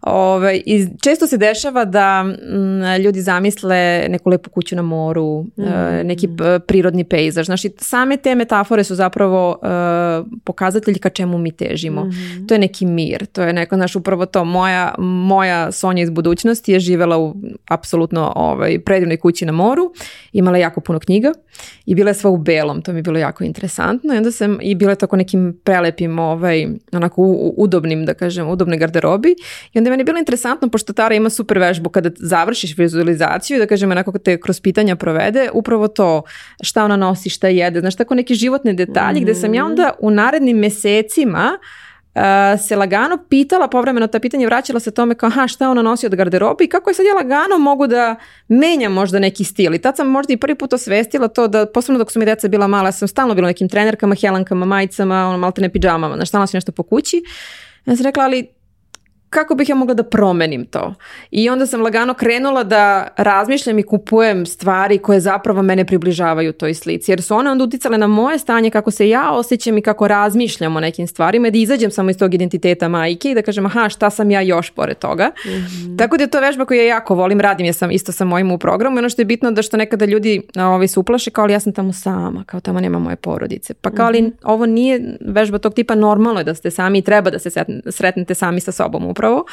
Ove, ovaj, i često se dešava da mm, ljudi zamisle neku lepu kuću na moru, eh, mhm. neki prirodni pejzaž. Znači, same te metafore su zapravo eh, pokazatelji ka čemu mi težimo. To je neki mir. To je neko, znaš, upravo to. Moja, moja Sonja iz budućnosti je živela u apsolutno ovaj, predivnoj kući na moru. Imala je jako puno knjiga i bila je sva u belom. To mi je bilo jako interesantno. I onda sam i bila je tako nekim prelepim ovaj, onako u, udobnim, da kažem, udobne garderobi. I onda je meni bilo interesantno, pošto Tara ima super vežbu kada završiš vizualizaciju, da kažem, onako te kroz pitanja provede, upravo to šta ona nosi, šta jede, znaš, tako neki životni detalji mm -hmm. gde sam ja mhm. onda u narednim mesecima Uh, se lagano pitala povremeno ta pitanja vraćala se tome kao ha šta ona nosi od garderobi i kako je sad ja lagano mogu da menjam možda neki stil i tad sam možda i prvi put osvestila to da posebno dok su mi deca bila mala ja sam stalno bila nekim trenerkama, helankama, majicama, ono malte ne pijamama, znaš stalno si nešto po kući ja sam rekla ali kako bih ja mogla da promenim to? I onda sam lagano krenula da razmišljam i kupujem stvari koje zapravo mene približavaju toj slici. Jer su one onda uticale na moje stanje, kako se ja osjećam i kako razmišljam o nekim stvarima. I da izađem samo iz tog identiteta majke i da kažem aha šta sam ja još pored toga. Mhm. Tako da je to vežba koju ja jako volim, radim ja sam isto sa mojim u programu. I ono što je bitno da što nekada ljudi ovaj, se uplaše kao ali ja sam tamo sama, kao tamo nema moje porodice. Pa kao mhm. ovo nije vežba tog tipa, normalno je da ste sami i treba da se sretnete sami sa sobom u zapravo.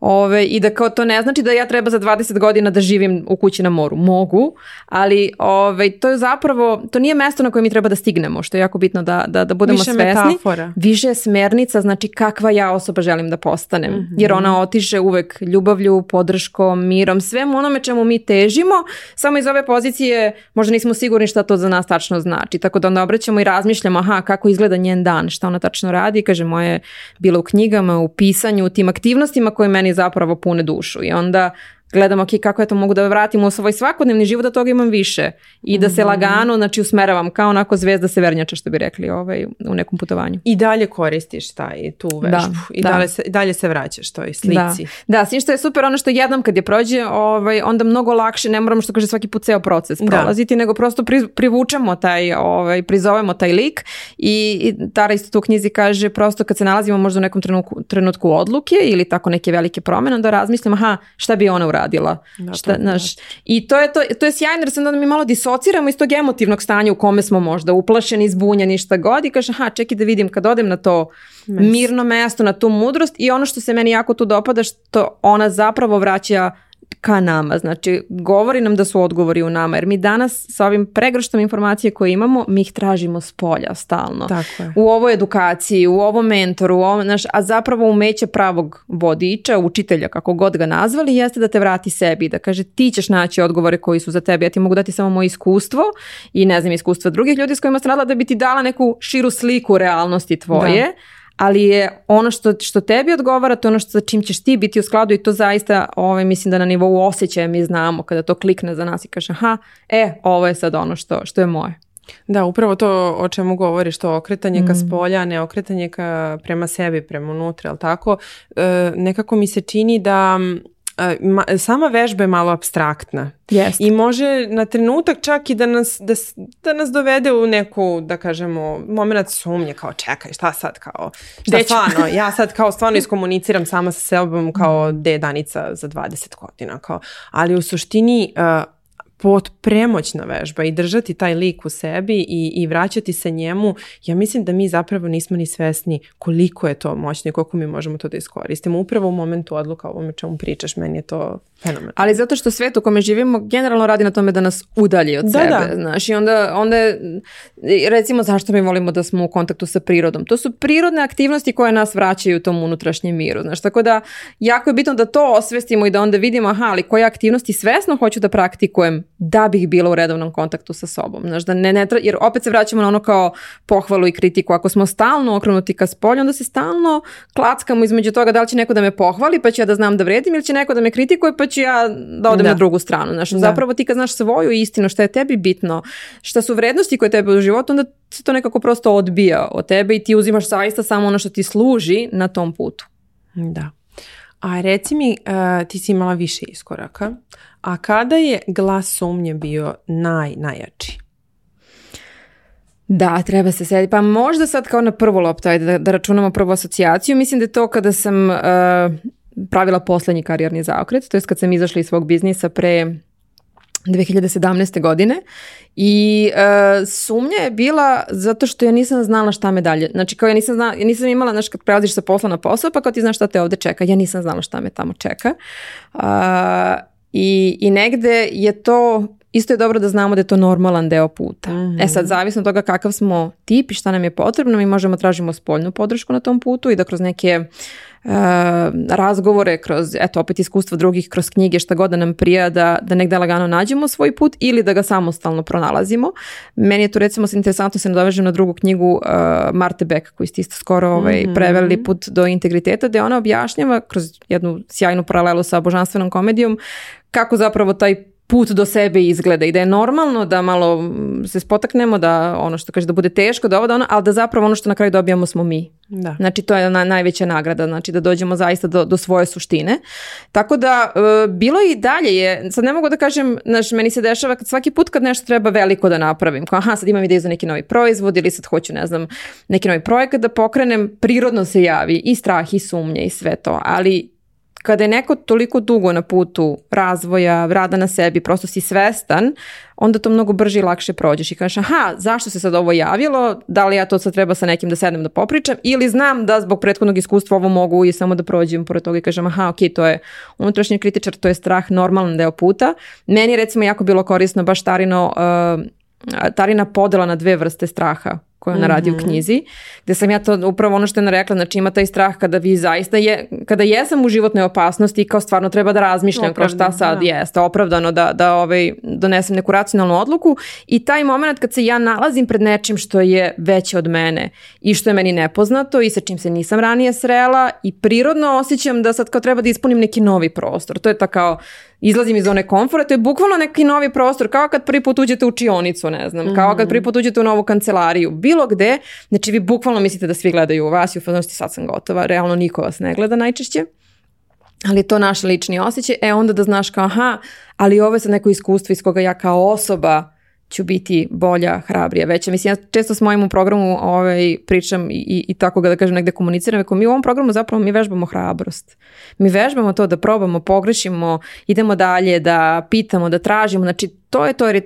Ove, I da kao to ne znači da ja treba za 20 godina da živim u kući na moru. Mogu, ali ove, to je zapravo, to nije mesto na koje mi treba da stignemo, što je jako bitno da, da, da budemo Više svesni. Metafora. Više smernica, znači kakva ja osoba želim da postanem. Mhm. Jer ona otiše uvek ljubavlju, podrškom, mirom, svem onome čemu mi težimo, samo iz ove pozicije možda nismo sigurni šta to za nas tačno znači. Tako da onda obraćamo i razmišljamo, aha, kako izgleda njen dan, šta ona tačno radi, kaže moje bilo u knjigama, u pisanju, u tim aktivnostima aktivnostima koje meni zapravo pune dušu i onda gledam, ok, kako ja to mogu da vratim u svoj svakodnevni život, da toga imam više i da se mhm. lagano, znači usmeravam kao onako zvezda severnjača što bi rekli ovaj, u nekom putovanju. I dalje koristiš taj, tu vežbu i Dalje, se, dalje se vraćaš toj slici. Da, da što je super ono što jednom kad je prođe, ovaj, onda mnogo lakše, ne moramo što kaže svaki put ceo proces prolaziti, da. nego prosto pri, privučemo taj, ovaj, prizovemo taj lik i, i Tara isto tu u knjizi kaže prosto kad se nalazimo možda u nekom trenutku, trenutku odluke ili tako neke velike promene, onda razmislim aha, šta bi ona radila. Šta, to naš, I to je, to, to je sjajno jer se onda mi malo disociramo iz tog emotivnog stanja u kome smo možda uplašeni, zbunjeni, šta god i kaže aha čekaj da vidim kad odem na to mirno mesto, na tu mudrost i ono što se meni jako tu dopada što ona zapravo vraća ka nama. Znači, govori nam da su odgovori u nama, jer mi danas sa ovim pregrštom informacije koje imamo, mi ih tražimo s polja stalno. Tako je. U ovoj edukaciji, u ovom mentoru, u a zapravo umeće pravog vodiča, učitelja, kako god ga nazvali, jeste da te vrati sebi, i da kaže ti ćeš naći odgovore koji su za tebe, ja ti mogu dati samo moje iskustvo i ne znam, iskustva drugih ljudi s kojima sam radila da bi ti dala neku širu sliku realnosti tvoje ali je ono što, što tebi odgovara, to je ono što, sa čim ćeš ti biti u skladu i to zaista ovaj, mislim da na nivou osjećaja mi znamo kada to klikne za nas i kaže aha, e, ovo je sad ono što, što je moje. Da, upravo to o čemu govoriš, to okretanje mm. ka spolja, ne okretanje ka, prema sebi, prema unutra, ali tako, e, nekako mi se čini da sama vežba je malo abstraktna. I može na trenutak čak i da nas, da, da nas dovede u neku, da kažemo, moment sumnje, kao čekaj, šta sad, kao, šta stvarno, ja sad kao stvarno [LAUGHS] iskomuniciram sama sa sebom kao mhm. de danica za 20 godina, kao, ali u suštini pot, premoćna vežba i držati taj lik u sebi i, i vraćati se njemu, ja mislim da mi zapravo nismo ni svesni koliko je to moćno i koliko mi možemo to da iskoristimo. Upravo u momentu odluka o ovome čemu pričaš, meni je to Fenomen. Ali zato što svijet u kome živimo generalno radi na tome da nas udalji od da, sebe. Znaš, i onda, onda recimo zašto mi volimo da smo u kontaktu sa prirodom. To su prirodne aktivnosti koje nas vraćaju u tom unutrašnjem miru. Znaš, tako da jako je bitno da to osvestimo i da onda vidimo aha, ali koje aktivnosti svesno hoću da praktikujem da bih bila u redovnom kontaktu sa sobom. Znaš, da ne, ne jer opet se vraćamo na ono kao pohvalu i kritiku. Ako smo stalno okrenuti ka spolju, onda se stalno klackamo između toga da li će neko da me pohvali pa ću ja da znam da vredim ili će neko da me kritikuje pa ja da odem na drugu stranu. Znaš, zapravo ti kad znaš svoju istinu, što je tebi bitno, šta su vrednosti koje tebe u životu, onda se to nekako prosto odbija od tebe i ti uzimaš saista samo ono što ti služi na tom putu. Da. A reci mi, e, ti si imala više iskoraka, a kada je glas sumnje bio naj, najjači? Da, treba se sediti. Pa možda sad kao na prvu loptu, ajde da, računamo prvu asocijaciju. Mislim da je to kada sam e, pravila posljednji karijerni zaokret, to je kad sam izašla iz svog biznisa pre 2017. godine i e, sumnja je bila zato što ja nisam znala šta me dalje, znači kao ja nisam, zna, nisam imala, znači kad prelaziš sa posla na posao pa kao ti znaš šta te ovdje čeka, ja nisam znala šta me tamo čeka i, i negde je to Isto je dobro da znamo da je to normalan deo puta. Mhm. E sad, zavisno od toga kakav smo tip i šta nam je potrebno, mi možemo tražimo spoljnu podršku na tom putu i da kroz neke Ehm, razgovore, kroz eto opet iskustva drugih, kroz knjige, šta god da nam prija da, da negde lagano nađemo svoj put ili da ga samostalno pronalazimo. Meni je tu recimo interesantno se nadovežem na drugu knjigu eh, Marte Beck koju ste isto skoro ovaj, mhm. preveli put do integriteta gde ona objašnjava kroz jednu sjajnu paralelu sa božanstvenom komedijom kako zapravo taj put do sebe izgleda i da je normalno da malo se spotaknemo, da ono što kaže da bude teško, da ovo da ono, ali da zapravo ono što na kraju dobijamo smo mi. Da. Znači to je najveća nagrada, znači da dođemo zaista do, do svoje suštine. Tako da e, bilo i dalje je, sad ne mogu da kažem, znači meni se dešava kad svaki put kad nešto treba veliko da napravim, kao aha sad imam ideju za neki novi proizvod ili sad hoću ne znam neki novi projekat da pokrenem, prirodno se javi i strah i sumnje i sve to, ali kada je neko toliko dugo na putu razvoja, rada na sebi, prosto si svestan, onda to mnogo brže i lakše prođeš i kažeš aha, zašto se sad ovo javilo, da li ja to sad treba sa nekim da sednem da popričam ili znam da zbog prethodnog iskustva ovo mogu i samo da prođem pored toga i kažem aha, ok, to je unutrašnji kritičar, to je strah, normalan deo puta. Meni je recimo jako bilo korisno baš tarino, uh, tarina podela na dve vrste straha koju ona mm radi u mhm. knjizi, gdje sam ja to upravo ono što je rekla, znači ima taj strah kada vi zaista je, kada jesam u životnoj opasnosti i kao stvarno treba da razmišljam kao šta sad jeste, opravdano da, da ovaj, donesem neku racionalnu odluku i taj moment kad se ja nalazim pred nečim što je veće od mene i što je meni nepoznato i sa čim se nisam ranije srela i prirodno osjećam da sad kao treba da ispunim neki novi prostor. To je ta kao izlazim iz one komfora, to je bukvalno neki novi prostor, kao kad prvi put uđete u učionicu, ne znam, kao kad mhm. prvi put uđete u novu kancelariju, bilo gde, znači vi bukvalno mislite da svi gledaju u vas i u fazonosti sad sam gotova, realno niko vas ne gleda najčešće ali je to naš lični osjećaj, e onda da znaš kao aha, ali ovo je sad neko iskustvo iz koga ja kao osoba ću biti bolja, hrabrija, veća. Mislim, ja često s mojim u programu ovaj, pričam i, i tako ga da kažem negde komuniciram. Ako mi u ovom programu zapravo mi vežbamo hrabrost. Mi vežbamo to da probamo, pogrešimo, idemo dalje, da pitamo, da tražimo. Znači, to je to jer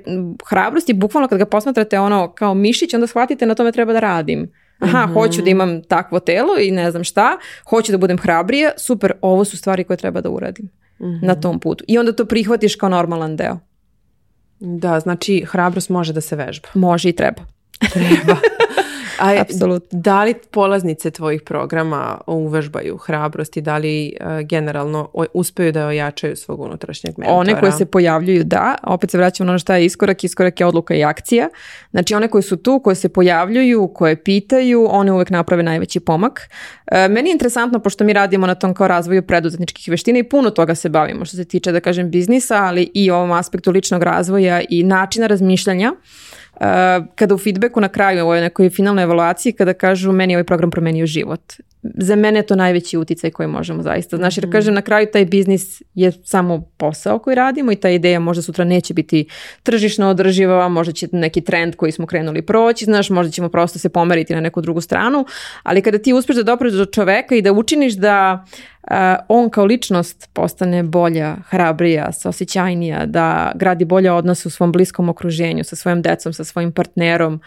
hrabrost i bukvalno kad ga posmatrate ono kao mišić, onda shvatite na tome treba da radim. Aha, mhm. hoću da imam takvo telo i ne znam šta, hoću da budem hrabrija, super, ovo su stvari koje treba da uradim mhm. na tom putu. I onda to prihvatiš kao normalan deo. Da, znači hrabrost može da se vežba. Može i treba. Treba. [LAUGHS] A, Apsolutno. Da li polaznice tvojih programa uvežbaju hrabrost i da li e, generalno uspeju da ojačaju svog unutrašnjeg mentora? One koje se pojavljuju, da. Opet se vraćamo na ono što je iskorak. Iskorak je odluka i akcija. Znači one koje su tu, koje se pojavljuju, koje pitaju, one uvek naprave najveći pomak. E, meni je interesantno, pošto mi radimo na tom kao razvoju preduzetničkih veština i puno toga se bavimo što se tiče, da kažem, biznisa, ali i ovom aspektu ličnog razvoja i načina razmišljanja kada u feedbacku na kraju, ovoj nekoj finalnoj evaluaciji, kada kažu meni je ovaj program promenio život za mene je to najveći utjecaj koji možemo zaista. Znaš, jer kažem, na kraju taj biznis je samo posao koji radimo i ta ideja možda sutra neće biti tržišno održiva, možda će neki trend koji smo krenuli proći, znaš, možda ćemo prosto se pomeriti na neku drugu stranu, ali kada ti uspeš da dopreš do čoveka i da učiniš da on kao ličnost postane bolja, hrabrija, osjećajnija, da gradi bolje odnose u svom bliskom okruženju, sa svojim decom, sa svojim partnerom,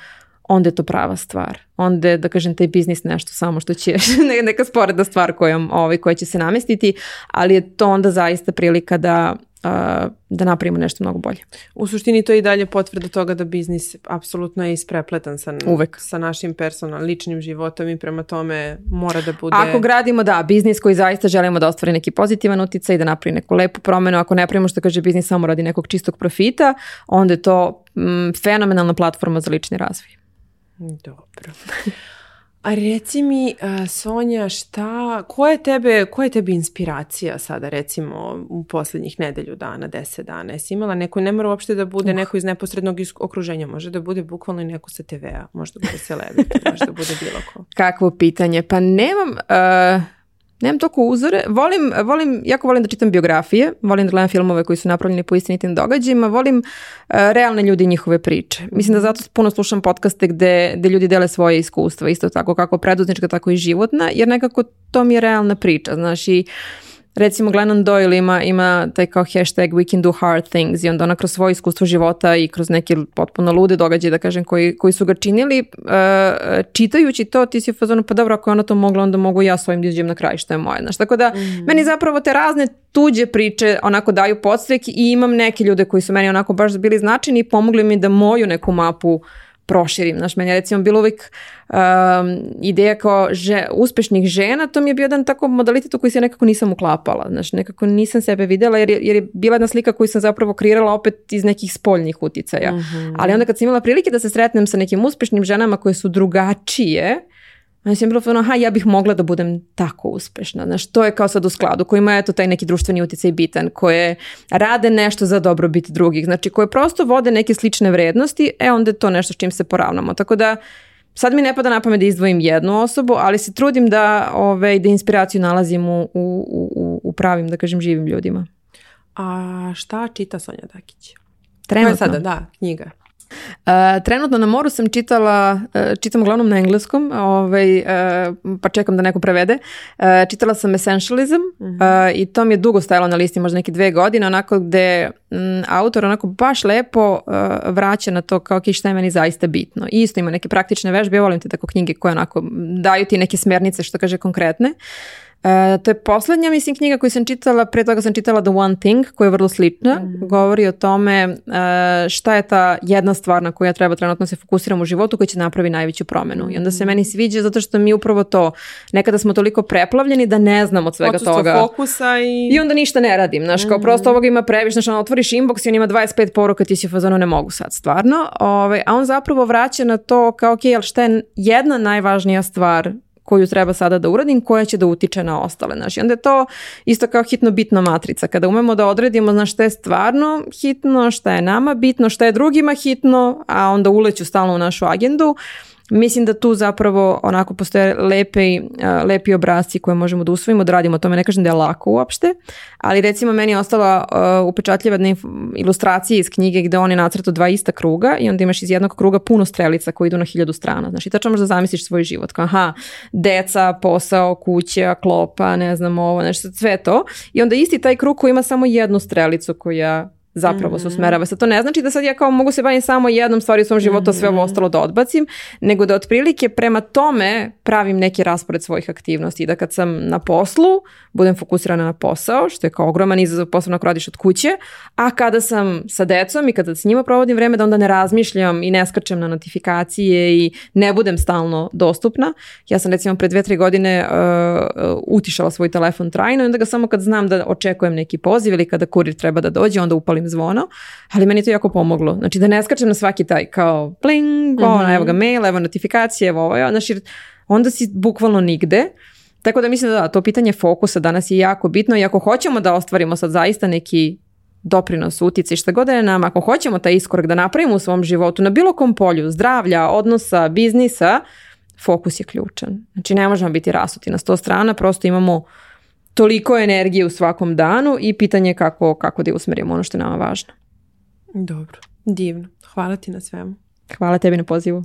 onda je to prava stvar. Onda je, da kažem, taj biznis nešto samo što će, [LAUGHS] neka sporedna stvar kojom, ovaj, koja će se namestiti, ali je to onda zaista prilika da da napravimo nešto mnogo bolje. U suštini to je i dalje potvrda toga da biznis apsolutno je isprepletan sa, Uvek. sa našim personalnim ličnim životom i prema tome mora da bude... Ako gradimo, da, biznis koji zaista želimo da ostvari neki pozitivan i da napravi neku lepu promenu, ako ne pravimo što kaže biznis samo radi nekog čistog profita, onda je to mm, fenomenalna platforma za lični razvoj. Dobro. A reci mi, e, Sonja, šta, koja je tebe, koja je inspiracija sada, recimo, u posljednjih nedelju dana, deset dana? Jesi imala neko, ne mora uopšte da bude neko iz neposrednog okruženja, može da bude bukvalno i neko sa TV-a, možda bude celebrity, [LAUGHS] možda bude bilo ko. Kakvo pitanje? Pa nemam, e, nemam toliko uzore. Volim, volim, jako volim da čitam biografije, volim da gledam filmove koji su napravljeni po istinitim događajima, volim e, realne ljudi i njihove priče. Mislim da zato puno slušam podcaste gde, gde ljudi dele svoje iskustva, isto tako kako preduznička, tako i životna, jer nekako to mi je realna priča, znaš, i Recimo Glennon Doyle ima, ima taj kao hashtag we can do hard things i onda ona kroz svoje iskustvo života i kroz neke potpuno lude događaje da kažem koji, koji su ga činili uh, čitajući to ti si u fazonu pa dobro ako je ona to mogla onda mogu ja svojim djeđem na kraj što je moje. Znaš, tako da mhm. meni zapravo te razne tuđe priče onako daju podstrek i imam neke ljude koji su meni onako baš bili značajni i pomogli mi da moju neku mapu proširim. Znaš, meni je recimo bilo uvijek um, ideja kao že, uspešnih žena, to mi je bio jedan tako modalitet u koji se nekako nisam uklapala. Znaš, nekako nisam sebe vidjela jer, jer je bila jedna slika koju sam zapravo kreirala opet iz nekih spoljnih utjecaja. Mhm. Ali onda kad sam imala prilike da se sretnem sa nekim uspješnim ženama koje su drugačije, ja sam ja bih mogla da budem tako uspešna. Znaš, to je kao sad u skladu, kojima je eto taj neki društveni utjecaj bitan, koje rade nešto za dobrobit drugih. Znači, koje prosto vode neke slične vrednosti, e onda je to nešto s čim se poravnamo. Tako da, sad mi ne pada na pamet da izdvojim jednu osobu, ali se trudim da, ove, ovaj, da inspiraciju nalazim u, u, u pravim, da kažem, živim ljudima. A šta čita Sonja Dakić? Trenutno. sada, da, knjiga. Uh, trenutno na moru sam čitala, eh, čitam uglavnom na engleskom, ovaj, eh, pa čekam da neko prevede. čitala sam Essentialism mhm. i to mi je dugo stajalo na listi, možda neke dve godine, onako gde m, mm, autor onako baš lepo vraća na to kao šta je meni zaista bitno. I isto ima neke praktične vežbe, ja volim te tako knjige koje onako daju ti neke smernice što kaže konkretne. E, to je poslednja, mislim, knjiga koju sam čitala, pre toga sam čitala The One Thing, koja je vrlo slična, mhm. govori o tome e, šta je ta jedna stvar na koju ja treba trenutno se fokusiram u životu koja će napravi najveću promenu. I onda se mm -hmm. meni sviđa zato što mi upravo to, nekada smo toliko preplavljeni da ne znam od svega Odsustvo toga. fokusa i... I onda ništa ne radim, znaš, kao mhm. prosto ovoga ima previše, znaš, ono, otvoriš inbox i on ima 25 poruka, ti si fazano ne mogu sad, stvarno. Ove, ovaj, a on zapravo vraća na to kao, ok, ali šta je jedna najvažnija stvar koju treba sada da uradim, koja će da utiče na ostale. Znaš, onda je to isto kao hitno bitna matrica. Kada umemo da odredimo znaš, šta je stvarno hitno, šta je nama bitno, šta je drugima hitno, a onda uleću stalno u našu agendu, Mislim da tu zapravo onako postoje lepe lepi, lepi obrazci koje možemo da usvojimo, da radimo o tome. Ne kažem da je lako uopšte, ali recimo meni je ostala upečatljiva ilustracija iz knjige gde oni nacrtu dva ista kruga i onda imaš iz jednog kruga puno strelica koji idu na hiljadu strana. Znači, tačno možeš da zamisliš svoj život. Kao, aha, deca, posao, kuća, klopa, ne znam ovo, nešto, sve to. I onda isti taj krug koji ima samo jednu strelicu koja zapravo mhm. se usmerava. Sad to ne znači da sad ja kao mogu se baviti samo jednom stvari u svom životu, a sve ovo mhm. ostalo da odbacim, nego da otprilike prema tome pravim neki raspored svojih aktivnosti i da kad sam na poslu, budem fokusirana na posao, što je kao ogroman izazov posebno ako radiš od kuće, a kada sam sa decom i kada s njima provodim vreme da onda ne razmišljam i ne skačem na notifikacije i ne budem stalno dostupna. Ja sam recimo pre dve, tri godine uh, utišala svoj telefon trajno i onda ga samo kad znam da očekujem neki poziv ili kada kurir treba da dođe, onda upali zvono, ali meni je to jako pomoglo. Znači da ne skačem na svaki taj kao pling, mm -hmm. evo ga mail, evo notifikacije, evo ovo, znači onda si bukvalno nigde. Tako da mislim da to pitanje fokusa danas je jako bitno i ako hoćemo da ostvarimo sad zaista neki doprinos, utjecaj, šta god je nam, ako hoćemo taj iskorak da napravimo u svom životu na bilo kom polju, zdravlja, odnosa, biznisa, fokus je ključan. Znači ne možemo biti rasuti na sto strana, prosto imamo toliko energije u svakom danu i pitanje kako, kako da je usmerimo ono što je nama važno. Dobro, divno. Hvala ti na svemu. Hvala tebi na pozivu.